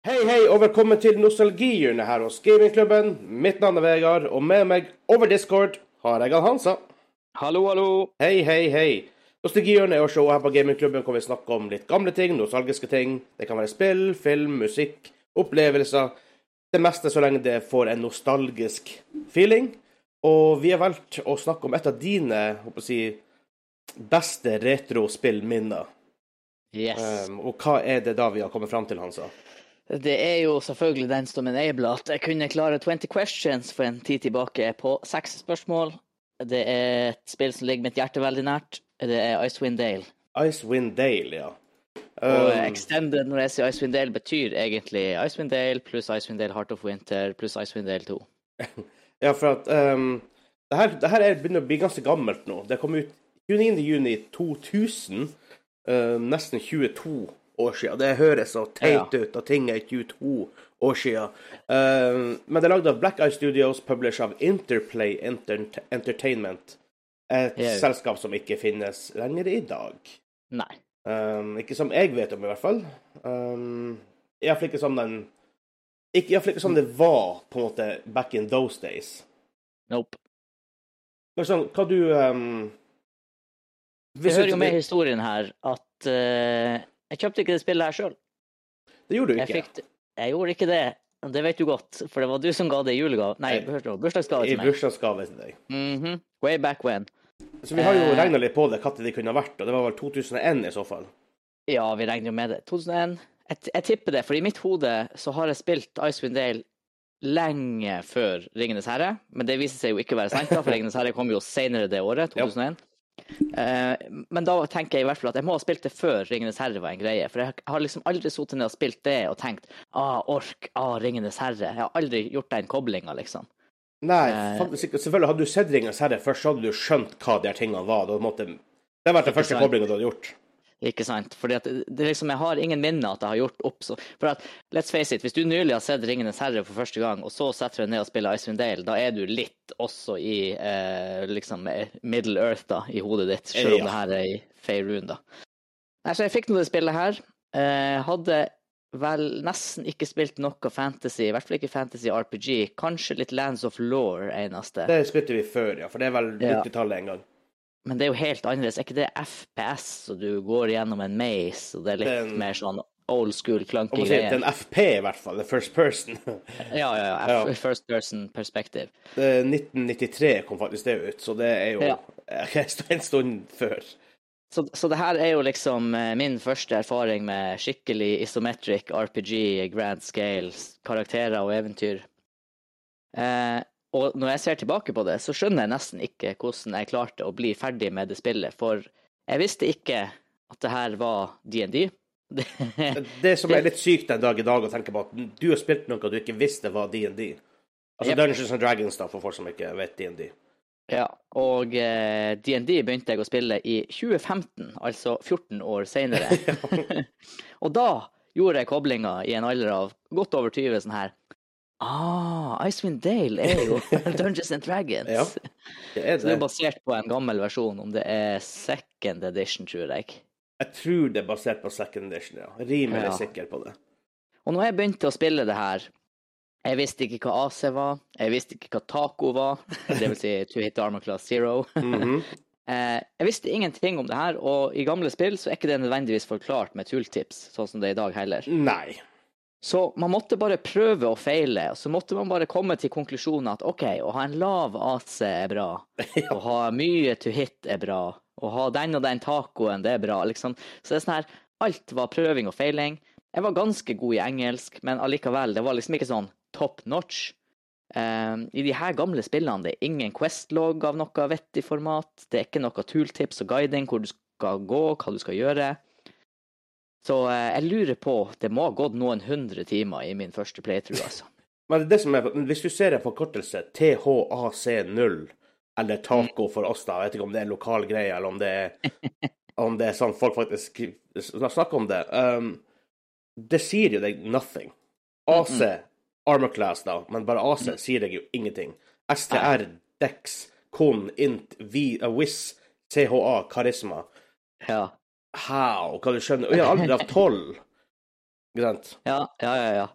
Hei, hei, og velkommen til nostalgihjørnet her hos Gamingklubben. Mitt navn er Vegard, og med meg over Discord har jeg han Hansa. Hallo, hallo. Hei, hei, hei. Nostalgihjørnet er showet her på Gamingklubben hvor vi snakker om litt gamle ting, nostalgiske ting. Det kan være spill, film, musikk, opplevelser. Det meste så lenge det får en nostalgisk feeling. Og vi har valgt å snakke om et av dine håper jeg, beste retrospillminner. Yes. Um, og hva er det da vi har kommet fram til, Hansa? Det er jo selvfølgelig den som enabler at jeg kunne klare 20 questions for en tid tilbake på seks spørsmål. Det er et spill som ligger mitt hjerte veldig nært. Det er Icewind Dale. Icewind Dale, ja. Og Um, extended når jeg sier Icewind Dale, betyr egentlig Icewind Dale pluss Icewind Dale Heart of Winter pluss Icewind Dale 2. Ja, for at um, det, her, det her er, begynner å bli ganske gammelt nå. Det kom ut 29. juni 2000. um, nesten 22 år siden. Det høres så teit ut at ting er 22 år siden. Um, men det er lagd av Black Eye Studios, published av Interplay Inter Entertainment. Et Ja. selskap som ikke finnes lenger i dag. Nei. Um, ikke som jeg vet om, i hvert fall. Um, Iallfall ikke som den ikke, i ikke som det var på en måte back in those days. Nope. Men sånn, hva du um, Det hører jo med historien her at eh, jeg kjøpte ikke det spillet her sjøl. Det gjorde du Jeg, ikke. fikk jeg gjorde ikke det. Det vet du godt, for det var du som ga det i julegave. Nei, bursdagsgave til meg. I bursdagsgave til deg. Mhm. Way back when. Så vi har jo Eh. regna litt på det, når det kunne ha vært, og det var vel 2001 i så fall. Ja, vi regner jo med det. 2001. Jeg, jeg tipper det, for i mitt hode så har jeg spilt Icewind Dale lenge før Ringenes herre, men det viser seg jo ikke å være sant, da, for Ringenes herre kom jo senere det året, 2001. Eh, men da tenker jeg i hvert fall at jeg må ha spilt det før Ringenes herre var en greie. For jeg har liksom aldri sittet ned og spilt det og tenkt ah, ork, ah, Ringenes herre. Jeg har aldri gjort den koblinga, liksom. Nei, Eh. faktisk ikke. Selvfølgelig, hadde du sett Ringenes herre først, så hadde du skjønt hva de her tingene var. Måtte, det hadde vært den første koblinga du hadde gjort. Ikke sant? Fordi at det liksom, Jeg har ingen minne at jeg har gjort opp så For at, let's face it, hvis du nylig har sett 'Ringenes herre' for første gang, og så setter du deg ned og spiller Icewind Dale, da er du litt også i eh, liksom eh, Middle Earth da, i hodet ditt, selv om Ja. det her er i Faerun, da. Nei, så jeg fikk nå det spillet her. Eh, hadde vel nesten ikke spilt noe fantasy, i hvert fall ikke fantasy RPG. Kanskje litt Lands of Law eneste. Det spilte vi før, ja. For det er vel Ja. 90-tallet en gang. Men det er jo helt annerledes. Er ikke det FPS, og du går gjennom en maze, og det er litt Den- mer sånn old school, clunky greier? si, det er en FP, i hvert fall. The first person. Ja, ja, ja. Ja. First person perspective. Det- 1993 kom faktisk det ut, så det er jo Ja. en stund før. Så, så det her er jo liksom eh, min første erfaring med skikkelig isometric RPG, grand scale, karakterer og eventyr. Eh, og når jeg ser tilbake på det, så skjønner jeg nesten ikke hvordan jeg klarte å bli ferdig med det spillet, for jeg visste ikke at det her var DND. Det, Det som er litt sykt den dag i dag, å tenke på at du har spilt noe du ikke visste var DND. Altså Yep. Dungeons and Dragons, da, for folk som ikke vet DND. Ja, og eh, begynte jeg å spille i 2015, altså 14 år senere. og da gjorde jeg koblinga i en alder av godt over 20, sånn her Ah, Icewind Dale er jo Dungeons and Dragons. Ja, Det er Så det det. er basert på en gammel versjon, om det er second edition, tror jeg. Jeg tror det er basert på second edition, ja. Rimelig Ja. sikker på det. Og når jeg begynte å spille det her, jeg visste ikke hva AC var, jeg visste ikke hva taco var, det vil si to hit armor class zero. Mm -hmm. jeg visste ingenting om det her, og i gamle spill så er ikke det nødvendigvis forklart med tooltips, sånn som det er i dag heller. Nei. Så man måtte bare prøve og feile, og så måtte man bare komme til konklusjonen at OK, å ha en lav AC er bra, å ha mye to hit er bra, å ha den og den tacoen, det er bra, liksom. Så det er sånn her, alt var prøving og feiling. Jeg var ganske god i engelsk, men allikevel, det var liksom ikke sånn top notch. Um, I de her gamle spillene det er ingen Quest-log av noe vettig format. Det er ikke noe tooltips og guiding hvor du skal gå, hva du skal gjøre. Så eh, jeg lurer på Det må ha gått noen hundre timer i min første playthrough, altså. Men det som er, hvis du ser en forkortelse, THAC0, eller taco for oss, da, jeg vet ikke om det er en lokal greie, eller om det er, om det er sånn folk faktisk snakker om det, um, det sier jo deg nothing. AC, armor class, da, men bare AC sier deg jo ingenting. STR, Dex, Kon, Int, V, uh, Wiz, CHA, Karisma. Ja. How? Hva du skjønner? Å ja, alder av tolv. Ikke sant? Ja, ja, ja. ja.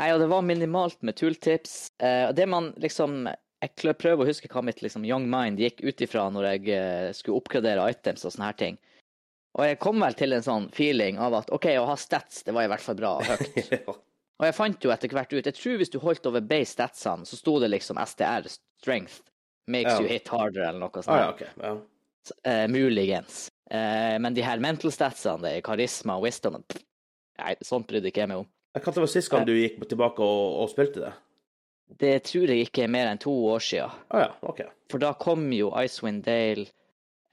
Nei, og det var minimalt med tooltips. Eh, det man liksom Jeg prøver å huske hva mitt liksom, young mind gikk ut ifra når jeg eh, skulle oppgradere items og sånne her ting. Og jeg kom vel til en sånn feeling av at OK, å ha stats, det var i hvert fall bra og høyt. ja. Og jeg fant jo etter hvert ut Jeg tror hvis du holdt over base statsene, så sto det liksom STR, strength, makes Ja. you hit harder, eller noe sånt. Ah, ja, okay. Ja. Eh, muligens. Eh, men de her mental statsene, det er karisma og wisdom pff, Nei, sånt brydde ikke jeg meg om. Hva var sist gang du gikk tilbake og, og spilte det? Det tror jeg ikke er mer enn to år siden. Ah, ja, okay. For da kom jo Icewind Dale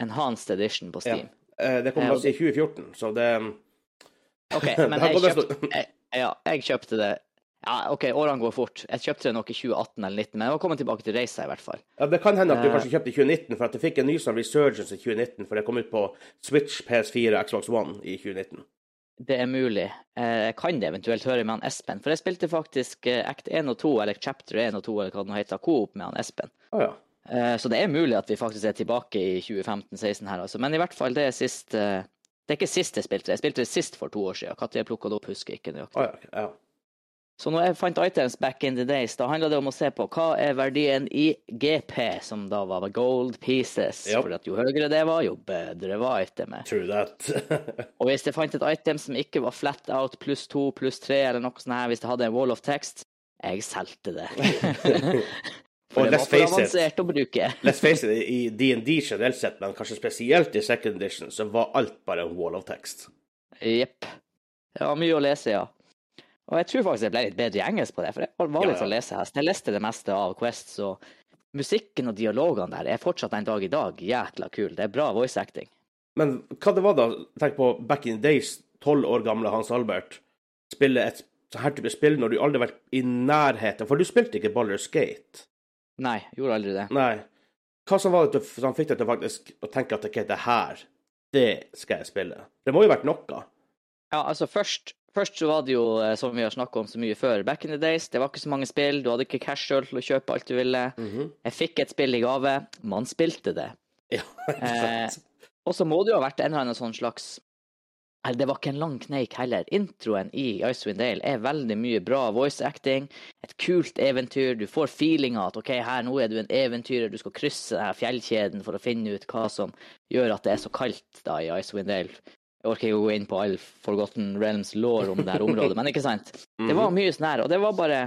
Enhanced Edition på Steam. Ja. Det kom altså i 2014, så det OK, men jeg kjøpte, jeg, ja, jeg kjøpte det Ja, OK, årene går fort. Jeg kjøpte det nok i 2018 eller 2019, men jeg var kommet tilbake til reisa i hvert fall. Ja, Det kan hende at du Eh. kanskje kjøpte i 2019, for at du fikk en ny sånn resurgence i 2019, for det kom ut på Switch, PS4 og Xbox One i 2019. Det er mulig. Eh, Jeg kan det eventuelt høre med han Espen, for jeg spilte faktisk eh, Act 1 og 2, eller Chapter 1 og 2, eller hva det nå heter, Coop med han Espen. Oh, ja. Så det er mulig at vi faktisk er tilbake i 2015-16 her, altså. Men i hvert fall, det er sist Det er ikke sist jeg spilte det. Jeg spilte det sist for to år siden. Når jeg plukka det opp, husker jeg ikke nøyaktig. Oh, ja. ja. Så når jeg fant items back in the days, da handla det om å se på hva er verdien i GP, som da var gold pieces. Yep. For at jo høyere det var, jo bedre var itemet. True that. Og hvis jeg fant et item som ikke var flat out pluss to, pluss tre, eller noe sånt her, hvis det hadde en wall of text, jeg solgte det. For det var for avansert å bruke. Let's face it, i DND generelt sett, men kanskje spesielt i second edition, så var alt bare en wall of text. Jepp. Det var mye å lese, ja. Og jeg tror faktisk jeg ble litt bedre i engelsk på det, for jeg var Ja, litt ja. sånn lesehest. Jeg leste det meste av Quest, så musikken og dialogene der er fortsatt en dag i dag jækla kul. Det er bra voice acting. Men hva det var da, tenk på back in the days, tolv år gamle Hans Albert, spille et sånn her type spill når du aldri har vært i nærheten, for du spilte ikke Baller Gate. Nei, gjorde aldri det. Nei. Hva som var det som fikk deg til faktisk å tenke at ok, det her, det skal jeg spille? Det må jo ha vært noe. Ja, altså først, først så var det jo, eh, som vi har snakka om så mye før, back in the days, det var ikke så mange spill, du hadde ikke cash sjøl til å kjøpe alt du ville. Mhm. Jeg fikk et spill i gave, man spilte det. Ja, Eh. Og så må det jo ha vært en eller annen sånn slags Eller det var ikke en lang kneik heller. Introen i Icewind Dale er veldig mye bra voice acting. Et kult eventyr. Du får feelinga at OK, her nå er du en eventyrer, du skal krysse denne fjellkjeden for å finne ut hva som gjør at det er så kaldt da i Icewind Dale. Jeg orker ikke å gå inn på all Forgotten Realms law om det her området, men ikke sant? Det var mye sånn her, og det var bare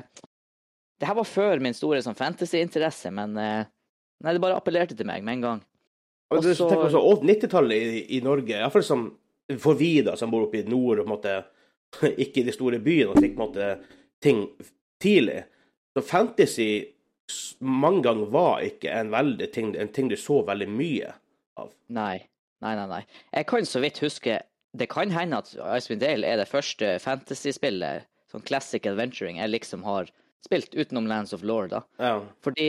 Det her var før min store sånn fantasy-interesse, men eh, Nei, det bare appellerte til meg med en gang. Og det, også- tenk på 90-tallet i, i Norge, iallfall som for vi da, som bor oppe i nord og på en måte ikke i de store byene og fikk på en måte ting tidlig. Så fantasy mange ganger var ikke en, veldig ting, en ting du så veldig mye av. Nei. Nei, nei, nei. Jeg kan så vidt huske Det kan hende at Icewind Dale er det første fantasyspillet, sånn classic adventuring, jeg liksom har spilt utenom Lands of Lore, da. Ja. Fordi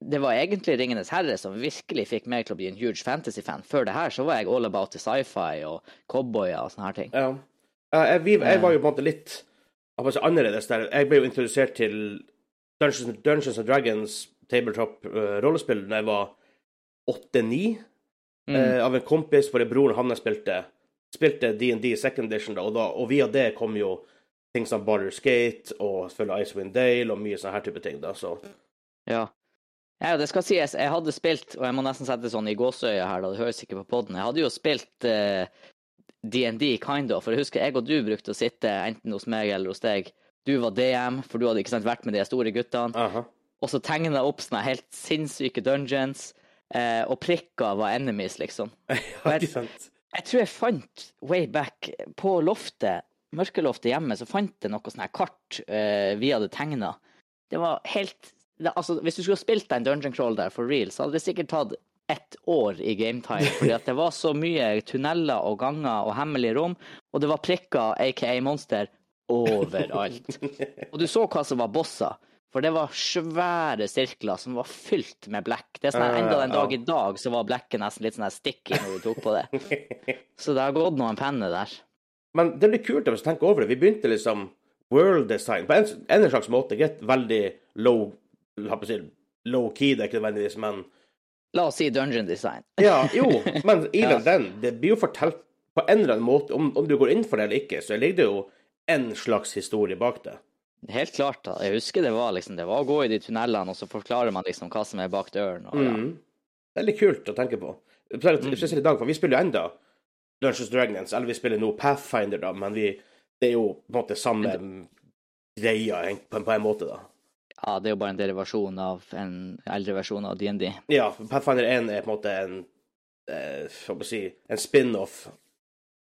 det var egentlig Ringenes herre som virkelig fikk meg til å bli en huge fantasy-fan. Før det her så var jeg all about sci-fi og cowboyer og sånne her ting. ja. Jeg, jeg, jeg var jo på en måte litt annerledes der. Jeg ble jo introdusert til Dungeons, Dungeons and Dragons tabletop-rollespill da jeg var åtte-ni. Mm. eh, av en kompis, for broren hans spilte spilte D&D second edition, da, og, da, og via det kom jo ting som Baldur's Gate og selvfølgelig Icewind Dale og mye sånne her type ting. da, så Ja. Ja, det skal sies, jeg hadde spilt, og jeg må nesten sette det sånn i gåseøya her, da det høres ikke på podden, jeg hadde jo spilt eh, D&D kind of, for jeg husker jeg og du brukte å sitte enten hos meg eller hos deg. Du var DM, for du hadde ikke sant vært med de store guttene, aha. og så tegna opp sånne helt sinnssyke dungeons, eh, og prikker var enemies, liksom. Ja, ikke sant? Jeg tror jeg fant way back på loftet, mørkeloftet hjemme, så fant jeg noe sånn her kart eh, vi hadde tegna. Det var helt det, Altså, hvis du skulle ha spilt en dungeon crawl der for real, så hadde det sikkert tatt ett år i gametime. Fordi at det var så mye tunneler og ganger og hemmelige rom, og det var prikker, aka monster, overalt. Og du så hva som var bosser. For det var svære sirkler som var fylt med blekk. Det er sånn Enda den dag i dag så var blekket nesten litt sånn her sticky når du tok på det. Så det har gått noen penner der. Men det blir kult hvis du tenker over det. Vi begynte liksom world design på en, en slags måte. Greit, veldig low si, low key, det er ikke nødvendigvis, men La oss si dungeon design. Ja, jo, men even Ja. den, det blir jo fortalt på en eller annen måte, om, om du går inn for det eller ikke, så ligger det jo en slags historie bak det. Helt klart. da. Jeg husker det var liksom, det var å gå i de tunnelene, og så forklarer man liksom hva som er bak døren. Og, ja. Mm. Litt kult å tenke på. Spesielt spesielt i dag, for vi spiller jo enda Dungeons Dragons, eller vi spiller nå Pathfinder, da, men vi, det er jo på en måte samme greia på, på en måte, da. ja, det er jo bare en derivasjon av en eldre versjon av DND. Ja, Pathfinder 1 er på en måte en eh, hva skal vi si, en spin-off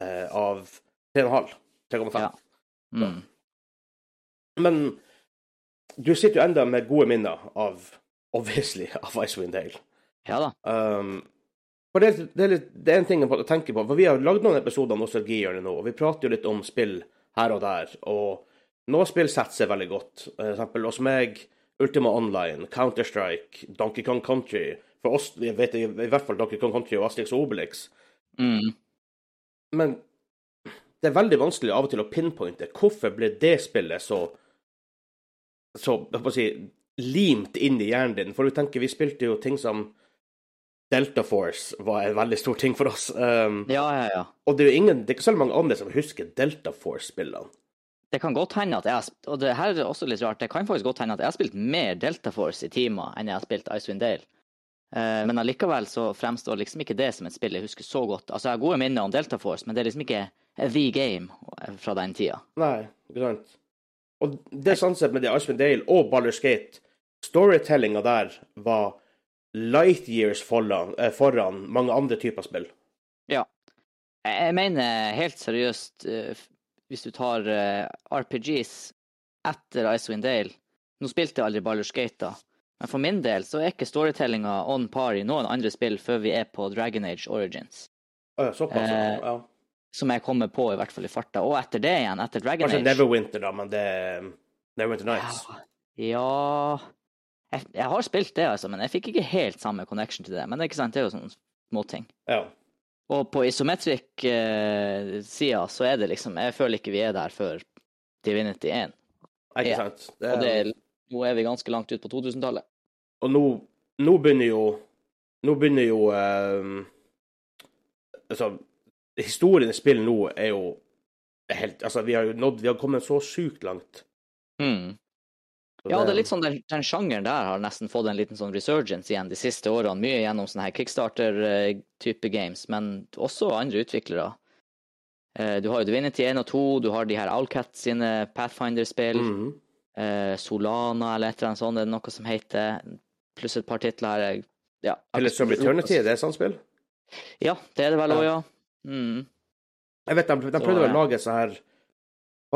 eh, av 3,5. 3,5. Ja. Mm. Men du sitter jo enda med gode minner av obviously, av Icewind Dale. Ja da. Um, for det, er- det, er litt, det er en ting å tenke på, for vi har lagd noen episoder om nostalgihjørnet nå, og vi prater jo litt om spill her og der, og noen spill setter seg veldig godt. For eksempel hos meg, Ultima Online, Counter-Strike, Donkey Kong Country. For oss, vi vet i hvert fall Donkey Kong Country og Asterix og Obelix. Mm. Men det er veldig vanskelig av og til å pinpointe hvorfor ble det spillet så så jeg får si, limt inn i hjernen din. For du tenker, vi spilte jo ting som Delta Force var en veldig stor ting for oss. Um, Ja, ja, ja. Og det er jo ingen, det er ikke så mange andre som husker Delta Force-spillene. Det kan godt hende at jeg Og det her er også litt rart. Det kan faktisk godt hende at jeg har spilt mer Delta Force i timer enn jeg har spilt Icewind Dale. Uh, men allikevel så fremstår liksom ikke det som et spill jeg husker så godt. Altså, jeg har gode minner om Delta Force, men det er liksom ikke the game fra den tida. Nei, ikke sant? Og det er sånn med det Icewind Dale og Ballers Gate, storytellinga der var light years foran, eh, foran mange andre typer spill. Ja. Jeg mener helt seriøst, eh, hvis du tar eh, RPGs etter Icewind Dale Nå spilte jeg aldri Ballers Gate, da, men for min del så er ikke storytellinga on par i noen andre spill før vi er på Dragon Age Origins. Såpass, ja. Som jeg kommer på, i hvert fall i farta. Og etter det igjen, etter Dragon Kanskje Age Neverwinter, da, men det er Neverwinter Nights. Ja jeg, jeg har spilt det, altså, men jeg fikk ikke helt samme connection til det. Men det er ikke sant, det er jo sånne småting. Ja. Og på isometric-sida så er det liksom Jeg føler ikke vi er der før Divinity 1. Ikke sant? Det Og det er, nå er vi ganske langt ut på 2000-tallet. Og nå, nå begynner jo Nå begynner jo eh, Altså, historien i spillet nå er jo helt Altså, vi har jo nådd Vi har kommet så sjukt langt. Mm. Ja, det er litt sånn den, den sjangeren der har nesten fått en liten sånn resurgence igjen de siste årene. Mye gjennom sånne her Kickstarter-type games, men også andre utviklere. Eh, Du har jo Divinity 1 og 2, du har de her Owlcat sine Pathfinder-spill. Mm -hmm. Solana eller et eller annet sånt, det er noe som heter. Pluss et par titler her. Ja, Eller Sub Eternity, det er sånt spill? Ja, det er det vel Ja. òg, ja. Mm. Jeg vet, de, de Så, prøvde vel å lage sånn her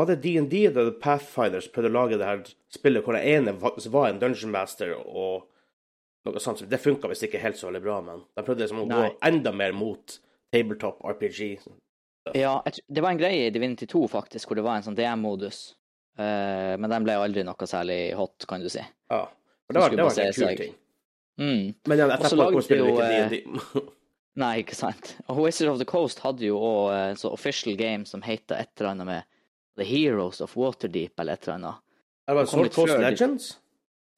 Var det DND eller Pathfinders prøvde å lage det her spillet hvor den ene var en dungeon master og noe sånt? Det funka visst ikke helt så veldig bra, men de prøvde liksom å gå enda mer mot tabletop RPG. Ja, det var en greie i Divinity 2 faktisk, hvor det var en sånn DM-modus. Eh, men den ble aldri noe særlig hot, kan du si. Ja. For det var, det var en kul ting. Mm. Men ja, så etterpå kom spillet jo, ikke DND. Nei, ikke sant. Og Wizard of the Coast hadde jo òg en så official game som heter et eller annet med The Heroes of Waterdeep, eller et eller annet. Det var Sword Coast før Legends?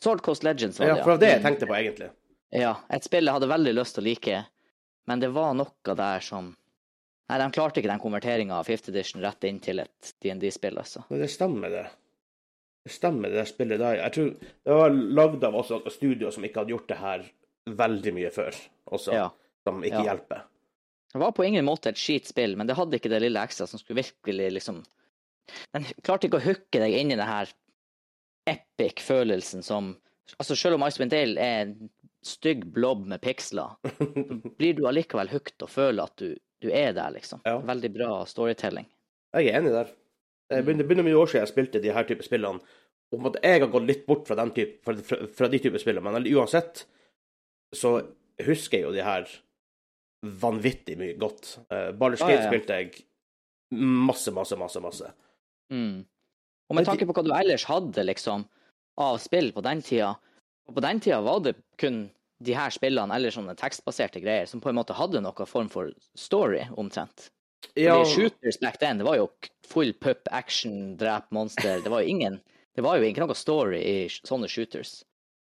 Sword Coast Legends var det, Ja, for det var det jeg tenkte på, egentlig. Ja, et spill jeg hadde veldig lyst til å like, men det var noe der som Nei, de klarte ikke den konverteringa av 5th edition rett inn til et DND-spill, altså. Men det stemmer, det. Det stemmer, det der spillet der. Jeg tror det var lagd av også studioer studio som ikke hadde gjort det her veldig mye før, også. Ja. Som ikke Ja. hjelper. Det var på ingen måte et skitspill, men det hadde ikke det lille ekstra som skulle virkelig liksom Den klarte ikke å hooke deg inn i den her epic-følelsen som Altså, selv om Icewind Dale er en stygg blob med piksler, blir du allikevel hooked og føler at du, du er der, liksom. Ja. Veldig bra storytelling. Jeg er enig der. Det Mm. begynner, mye år siden jeg spilte de her type spillene. En måte, jeg har gått litt bort fra, den type, fra, fra de type spillene, men uansett så husker jeg jo de her vanvittig mye godt. Uh, Baldur's Ja, ah, ja, ja. spilte jeg masse, masse, masse. masse. Mm. Og med tanke på hva du ellers hadde, liksom, av spill på den tida Og på den tida var det kun de her spillene, eller sånne tekstbaserte greier, som på en måte hadde noen form for story, omtrent. Ja, Fordi shooters back then, det var jo full pup action, drep monster. Det var jo ingen Det var jo ikke noe story i sånne shooters.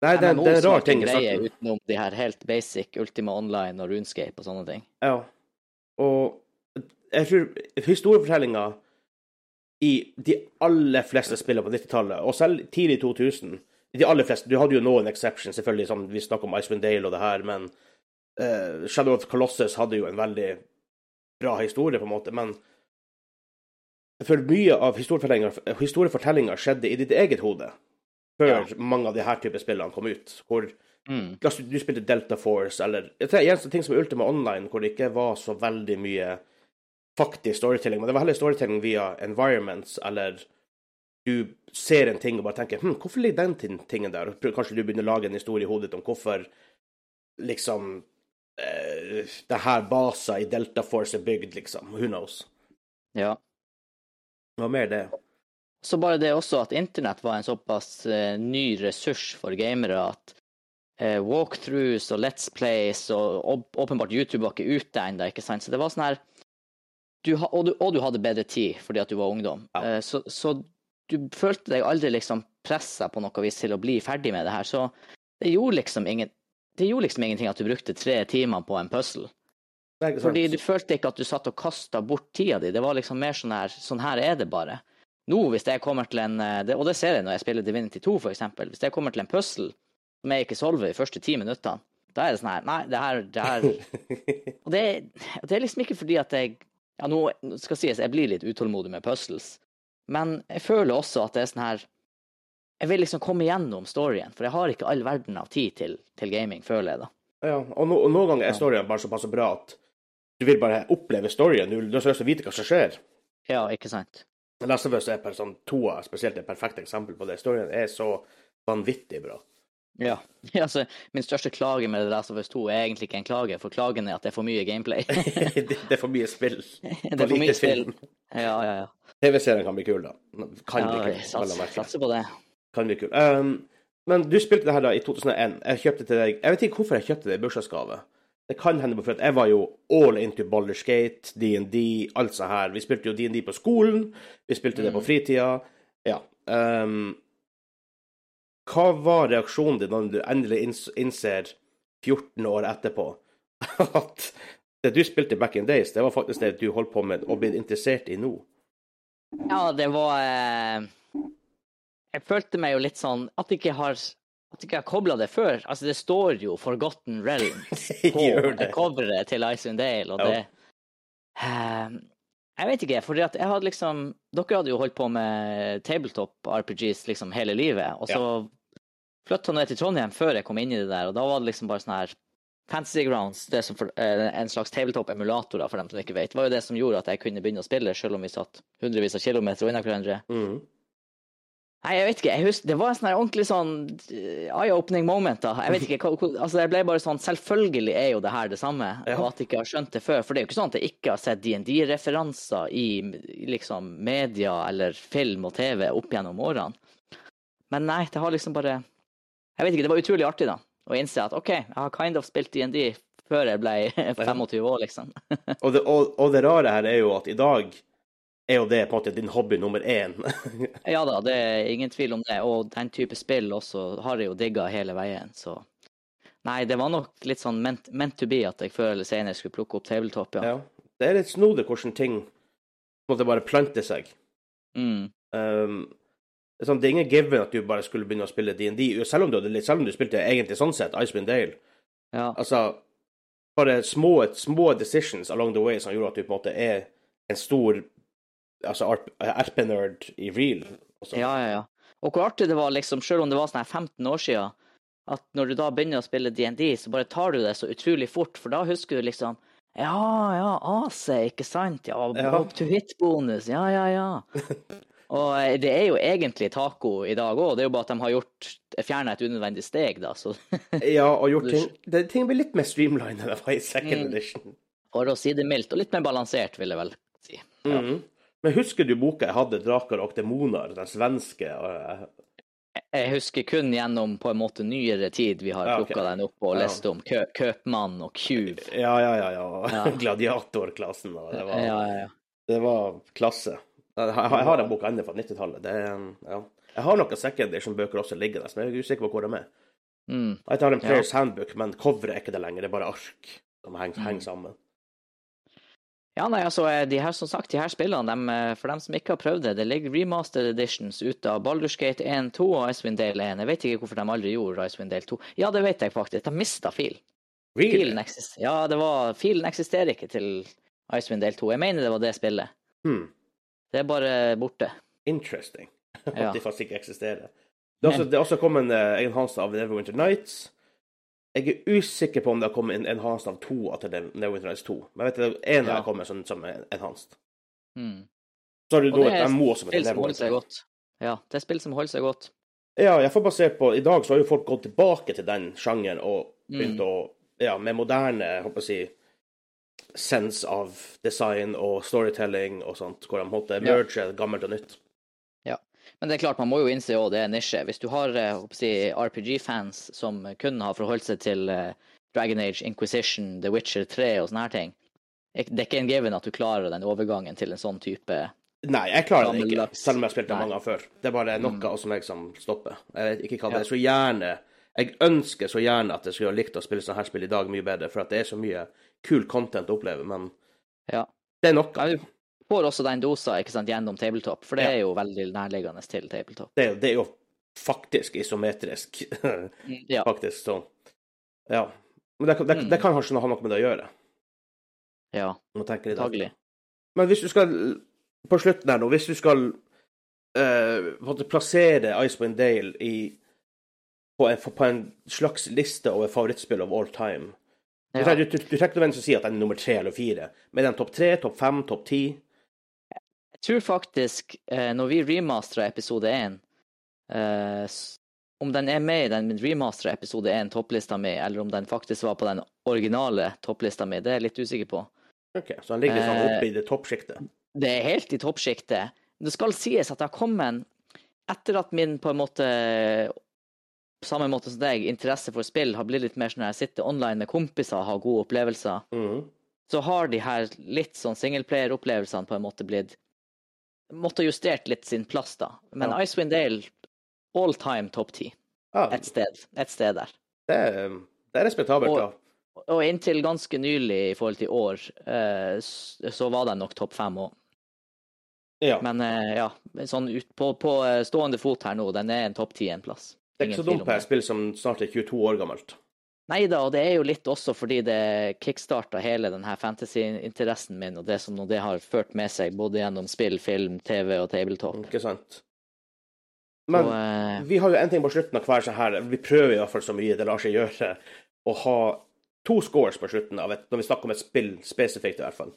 Nei, det, det er rar ting i greie starten. utenom de her helt basic Ultima Online og Runescape og sånne ting. Ja. Og jeg tror historiefortellinga i de aller fleste spillene på 90-tallet, og selv tidlig 2000 De aller fleste Du hadde jo noen exceptions, selvfølgelig, som vi snakker om Icewind Dale og det her, men uh, Shadow of Colossus hadde jo en veldig bra historie, på en måte, men for mye av historiefortellinga skjedde i ditt eget hode før mange av de her type spillene kom ut. Hvor Mm. Du spilte Delta Force, eller eneste ting som er Ultima Online, hvor det ikke var så veldig mye faktisk storytelling, men det var heller storytelling via environments, eller du ser en ting og bare tenker hm, hvorfor ligger den tingen der? Og Kanskje du begynner å lage en historie i hodet ditt om hvorfor liksom eh, det her basen i Delta Force er bygd, liksom. Who knows? Ja. Hva mer det? Så bare det også at internett var en såpass eh, ny ressurs for gamere at eh, walkthroughs og Let's Plays og åpenbart YouTube var ikke ute ennå, ikke sant. Så det var sånn her du, og, du, og du hadde bedre tid fordi at du var ungdom. Ja. Eh, så, så du følte deg aldri liksom pressa på noe vis til å bli ferdig med det her. Så det gjorde liksom ingen det gjorde liksom ingenting at du brukte tre timer på en puzzle. Fordi du følte ikke at du satt og kasta bort tida di. Det var liksom mer sånn her Sånn her er det bare. Nå, hvis jeg kommer til en eh, Og det ser jeg når jeg spiller Divinity 2, for eksempel. Hvis jeg kommer til en puzzle som jeg ikke solver de første ti minuttene, da er det sånn her Nei, det her, det her Og det, det er liksom ikke fordi at jeg Ja, nå skal sies, jeg blir litt utålmodig med puzzles, men jeg føler også at det er sånn her Jeg vil liksom komme gjennom storyen, for jeg har ikke all verden av tid til, til gaming, føler jeg, da. Ja, og, no, og noen ganger er storyen bare såpass bra at du vil bare oppleve storyen. Du, du har så lyst til å vite hva som skjer. Ja, ikke sant? Last of Us er per, sånn, toa spesielt et perfekt eksempel på det. Storyen er så vanvittig bra. Ja. altså, min største klage med The Last of Us 2 er egentlig ikke en klage, for klagen er at det er for mye gameplay. det, det er for mye spill. det er for mye spill. Ja, ja, ja. TV-serien kan bli kul, da. Kan bli ja kul. vi vel satser, satser på det. Kan bli kul. Um, men du spilte det her da i 2001. Jeg kjøpte til deg Jeg vet ikke hvorfor jeg kjøpte det i bursdagsgave. Det kan hende for jeg var jo all into Ballerskate, DND, alt så her. Vi spilte jo DND på skolen, vi spilte det på Mm. fritida. Ja. Um, hva var reaksjonen din når du endelig innser 14 år etterpå at det du spilte back in days, det var faktisk det du holdt på med og ble interessert i nå? Ja, det var eh, Jeg følte meg jo litt sånn At jeg ikke har at jeg ikke har kobla det før. Altså, det står jo 'Forgotten Realms' på coveret til Icewind Dale, og Ja. det eh, Jeg vet ikke, for jeg hadde liksom Dere hadde jo holdt på med tabletop RPGs liksom hele livet, og så flytta jeg til Trondheim før jeg kom inn i det der, og da var det liksom bare sånn her Fantasy Grounds, det som for, eh, en slags tabletop-emulator, for dem som ikke vet, var jo det som gjorde at jeg kunne begynne å spille, selv om vi satt hundrevis av kilometer unna hverandre. Mm. Nei, jeg vet ikke. Jeg husker, det var en sånn ordentlig sånn eh, eye-opening moment. da. Jeg vet ikke, altså Jeg ble bare sånn Selvfølgelig er jo det her det samme, Ja. og at jeg ikke har skjønt det før. For det er jo ikke sånn at jeg ikke har sett DND-referanser i liksom media eller film og TV opp gjennom årene. Men nei, det har liksom bare Jeg vet ikke, det var utrolig artig, da. Å innse at OK, jeg har kind of spilt DND før jeg ble 25 år, liksom. Og, det, og, og det rare her er jo at i dag er jo det på en måte din hobby nummer én. Ja da, det er ingen tvil om det. Og den type spill også har jeg jo digga hele veien, så Nei, det var nok litt sånn meant, meant to be at jeg før eller senere skulle plukke opp tabletop, ja. ja. Det er litt snodig hvordan ting på en måte bare planter seg. Mm. Um, det, er sånn, det er ingen given at du bare skulle begynne å spille DND, selv selv om du spilte egentlig sånn sett Icewind Dale. Ja. Altså, bare små, små decisions along the way som gjorde at du på en måte er en stor altså RP-nerd i real. også. ja, ja, ja. Og hvor artig det var, liksom, selv om det var sånn her 15 år siden, at når du da begynner å spille DND, så bare tar du det så utrolig fort, for da husker du liksom Ja, ja, AC, ikke sant? Ja, up to hit-bonus, ja, ja, ja. Og eh, det er jo egentlig taco i dag òg, det er jo bare at de har gjort fjerna et unødvendig steg, da. Så Ja, og gjort ting det, Ting blir litt mer streamlined enn det var i second Mm. edition. for å si det mildt, og litt mer balansert, vil jeg vel si. Ja. Mhm. Men husker du boka jeg hadde, 'Draker og demoner', den svenske? Jeg husker kun gjennom på en måte nyere tid vi har Ja, ok. plukka den opp og lest om kø køpmann og tjuv. Ja, ja, ja. ja. Ja. Gladiatorklassen. Og det, var, Ja, ja, ja. det var klasse. Jeg har, jeg har en bok ennå fra 90-tallet. Er, Ja. Jeg har noen second edition-bøker også liggende, men jeg er usikker på hvor de er. Mm. Jeg har en Ja. Handbook, men coveret er ikke det lenger. Det er bare ark som henger, Mm. henger sammen. Ja, nei, altså, eh, de her, som sagt, de her spillene, dem, eh, for dem som ikke har prøvd det, det ligger remastered editions ute av Baldur's Gate 1, 2 og Icewind Dale 1. Jeg vet ikke hvorfor de aldri gjorde Icewind Dale 2. Ja, det vet jeg faktisk. De mista fil. Really? Filen, eksis ja, det var, filen eksisterer ikke til Icewind Dale 2. Jeg mener det var det spillet. Hmm. Det er bare borte. Interesting. Ja. At de faktisk ikke eksisterer. Det er også, det er også kommet en uh, enhanced av Neverwinter Nights. Jeg er usikker på om det har kommet en enhanced av to etter Neverwinter Nights 2. Men jeg vet en Ja. har kommet som, som enhanced. Mm. Så har du da et MMO som heter Neverwinter. Ja, det er spill som holder seg godt. Ja, jeg får basert på I dag så har jo folk gått tilbake til den sjangeren og Mm. begynt å Ja, med moderne, jeg håper å si sense av design og storytelling og sånt, hvor de holdt det merge gammelt og nytt. Men det er klart, man må jo innse òg det er nisje. Hvis du har eh, si, RPG-fans som kun har forholdt seg til eh, Dragon Age, Inquisition, The Witcher 3 og sånne her ting, det er ikke en given at du klarer den overgangen til en sånn type Nei, jeg klarer det ikke, selv om jeg har spilt det mange ganger før. Det er bare noe Mm. som liksom som stopper. Jeg vet ikke hva det er. Så gjerne Jeg ønsker så gjerne at jeg skulle ha likt å spille sånne her spill i dag mye bedre, for at det er så mye kul content å oppleve, men Ja. det er noe. Får også den dosa sant, gjennom tabletop, for det er jo veldig nærliggende til tabletop. Det, er- det er jo faktisk isometrisk, Ja. faktisk, så Ja. Men det, kan- det, Mm. det kan kanskje ha noe med det å gjøre. ja. Antagelig. Men hvis du skal På slutten her nå, hvis du skal uh, plassere Icewind Dale i på en, på en slags liste over favorittspill of all time Ja. du, trenger ikke nødvendigvis å si at den er nummer tre eller fire, men den topp tre, topp fem, topp ti tror faktisk, eh, når vi remastera episode 1 eh, Om den er med i den remastera episode 1, topplista mi, eller om den faktisk var på den originale topplista mi, det er jeg litt usikker på. Ok, Så den ligger Eh, oppe i det toppsjiktet. Det er helt i toppsjiktet. Det skal sies at jeg har kommet Etter at min på en måte på samme måte som deg, interesse for spill har blitt litt mer sånn at jeg sitter online med kompiser og har gode opplevelser, mm. så har de her litt sånn singleplayer-opplevelsene på en måte blitt Måtte justert litt sin plass, da. Men Ja. Icewind Dale, all time topp ti. Ja, Et sted. Et sted der. det, er, det er respektabelt, Og- da. Og inntil ganske nylig i forhold til år, eh, så var den nok topp fem òg. Ja. Men eh, ja, sånn ut på, på eh, stående fot her nå, den er en topp ti en plass. Det er ikke så dumt på et spill som snart er 22 år gammelt. Nei da, og det er jo litt også fordi det kickstarta hele denne fantasy-interessen min, og det som det har ført med seg, både gjennom spill, film, TV og tabletop. Ikke sant? Men og, uh... vi har jo en ting på slutten av hver sånn her Vi prøver i hvert fall så mye det lar seg gjøre å ha to scores på slutten av et, når vi snakker om et spill spesifikt, i hvert fall.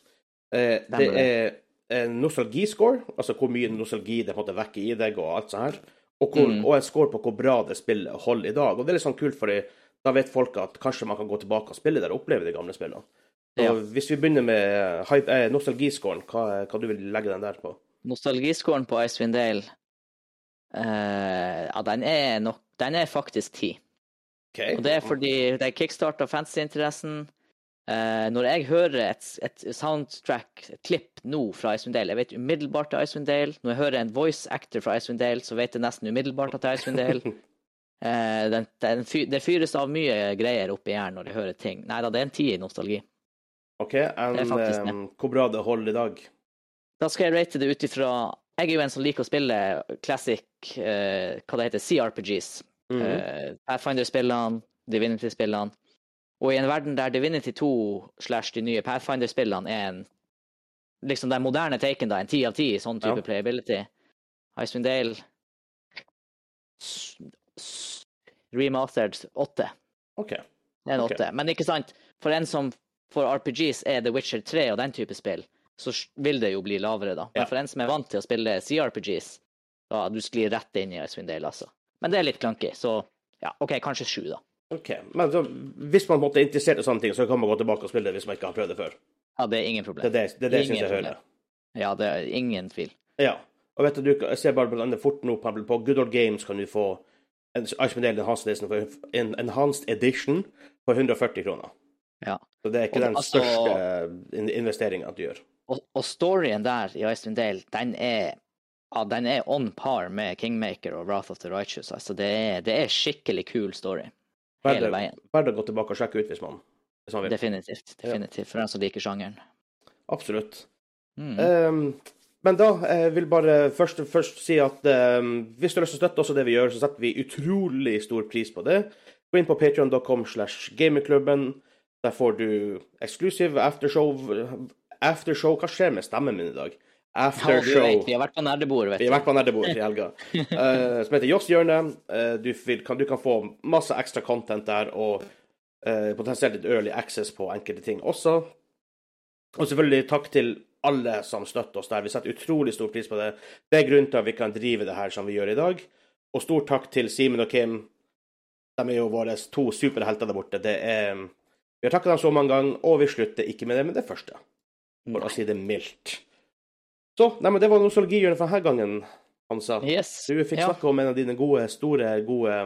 Eh, det er en nostalgiscore, altså hvor mye nostalgi det på en måte vekker i deg, og alt sånt her. Og, hvor, Mm. og en score på hvor bra det spillet holder i dag. Og det er litt sånn kult, fordi da vet folk at kanskje man kan gå tilbake og spille der og oppleve de gamle spillene. Ja. Hvis vi begynner med eh, nostalgiscoren, hva, hva du vil legge den der på? nostalgiscoren på Icewind Dale, uh, ja, den er nok Den er faktisk ti. Okay. Og det er fordi det kickstarta fantasyinteressen. Uh, når jeg hører et, et soundtrack, et klipp nå fra Icewind Dale Jeg vet umiddelbart det er Icewind Dale. Når jeg hører en voice actor fra Icewind Dale, så vet jeg nesten umiddelbart at det er Icewind Dale. Eh, den, den, fyr, det fyres av mye greier oppi hjernen når jeg hører ting. Nei da, det er en tid i nostalgi. OK, en, det. hvor bra det holder i dag? Da skal jeg rate det ut ifra Jeg er jo en som liker å spille classic uh, hva det heter, CRPGs. Mm -hmm. uh, Pathfinder-spillene, Divinity-spillene. Og i en verden der Divinity 2 slash de nye Pathfinder-spillene er en liksom den moderne taken, da, en ti av ti, sånn type Ja. playability. Icewind Dale Remastered 8. OK. Det er en 8. Okay. Men ikke sant, for en som for RPGs er The Witcher 3 og den type spill, så vil det jo bli lavere, da. Men Ja. for en som er vant til å spille CRPGs, da du sklir rett inn i Icewind Dale, altså. Men det er litt clunky, så ja, OK, kanskje 7, da. Ok, Men så, hvis man måtte er interessert i sånne ting, så kan man gå tilbake og spille det hvis man ikke har prøvd det før. Ja, det er ingen Det problem. det, det, det Ingen synes jeg hører. Ja, det er ingen tvil. Ja. Og vet du, jeg ser bare blant annet fort nå på, på Good Old Games kan du få en Icewind Enhanced Enhanced Edition for 140 kroner. Ja. Så det er ikke Og den altså- største in- investeringen du gjør. Og, og storyen der i Icewind Dale, den er ja, den er on par med Kingmaker og Wrath of the Righteous. Altså, det er, det er skikkelig kul story. Hele veien. verdt å gå tilbake og sjekke ut hvis man, hvis man vil. Definitivt. Definitivt. For den som liker sjangeren. absolutt. Mm. Um, men da jeg vil bare først, først si at um, hvis du har lyst til å støtte også det vi gjør, så setter vi utrolig stor pris på det. Gå inn på patreon.com slash gamingklubben. Der får du eksklusiv aftershow Aftershow Hva skjer med stemmen min i dag? Aftershow. Ja, vi har vært på nerdebord, vet du. Vi har vært på nerdebord i helga. uh, som heter Joss hjørne. Uh, du, kan, du kan få masse ekstra content der, og uh, potensielt litt early access på enkelte ting også. Og selvfølgelig takk til alle som støtter oss der. Vi setter utrolig stor pris på det. Det er grunnen til at vi kan drive det her som vi gjør i dag. Og stor takk til Simen og Kim. De er jo våre to superhelter der borte. Det er, vi har takket dem så mange ganger, og vi slutter ikke med det med det første. For å si det mildt. Så, nei, men det var nostalgihjørnet for denne gangen, Hansa. Yes. Du fikk ja. snakke om en av dine gode, store, gode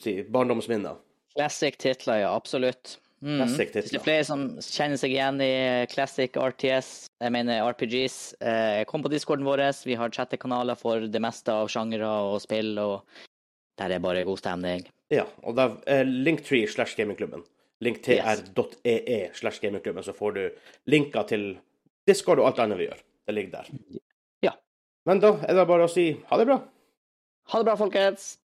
si, barndomsminner. Classic titler, ja. Absolutt. Mm. Classic Hvis det er flere som kjenner seg igjen i classic RTS, jeg mener RPGs, eh, kom på discorden vår. Vi har chattekanaler for det meste av sjangere og spill, og der er bare god stemning. Ja, og det er linktree slash gamingklubben. Linktr.ee slash gamingklubben, så får du linker til Discord og alt annet vi gjør. Det ligger der. Ja. Men da er det bare å si ha det bra. Ha det bra, folkens!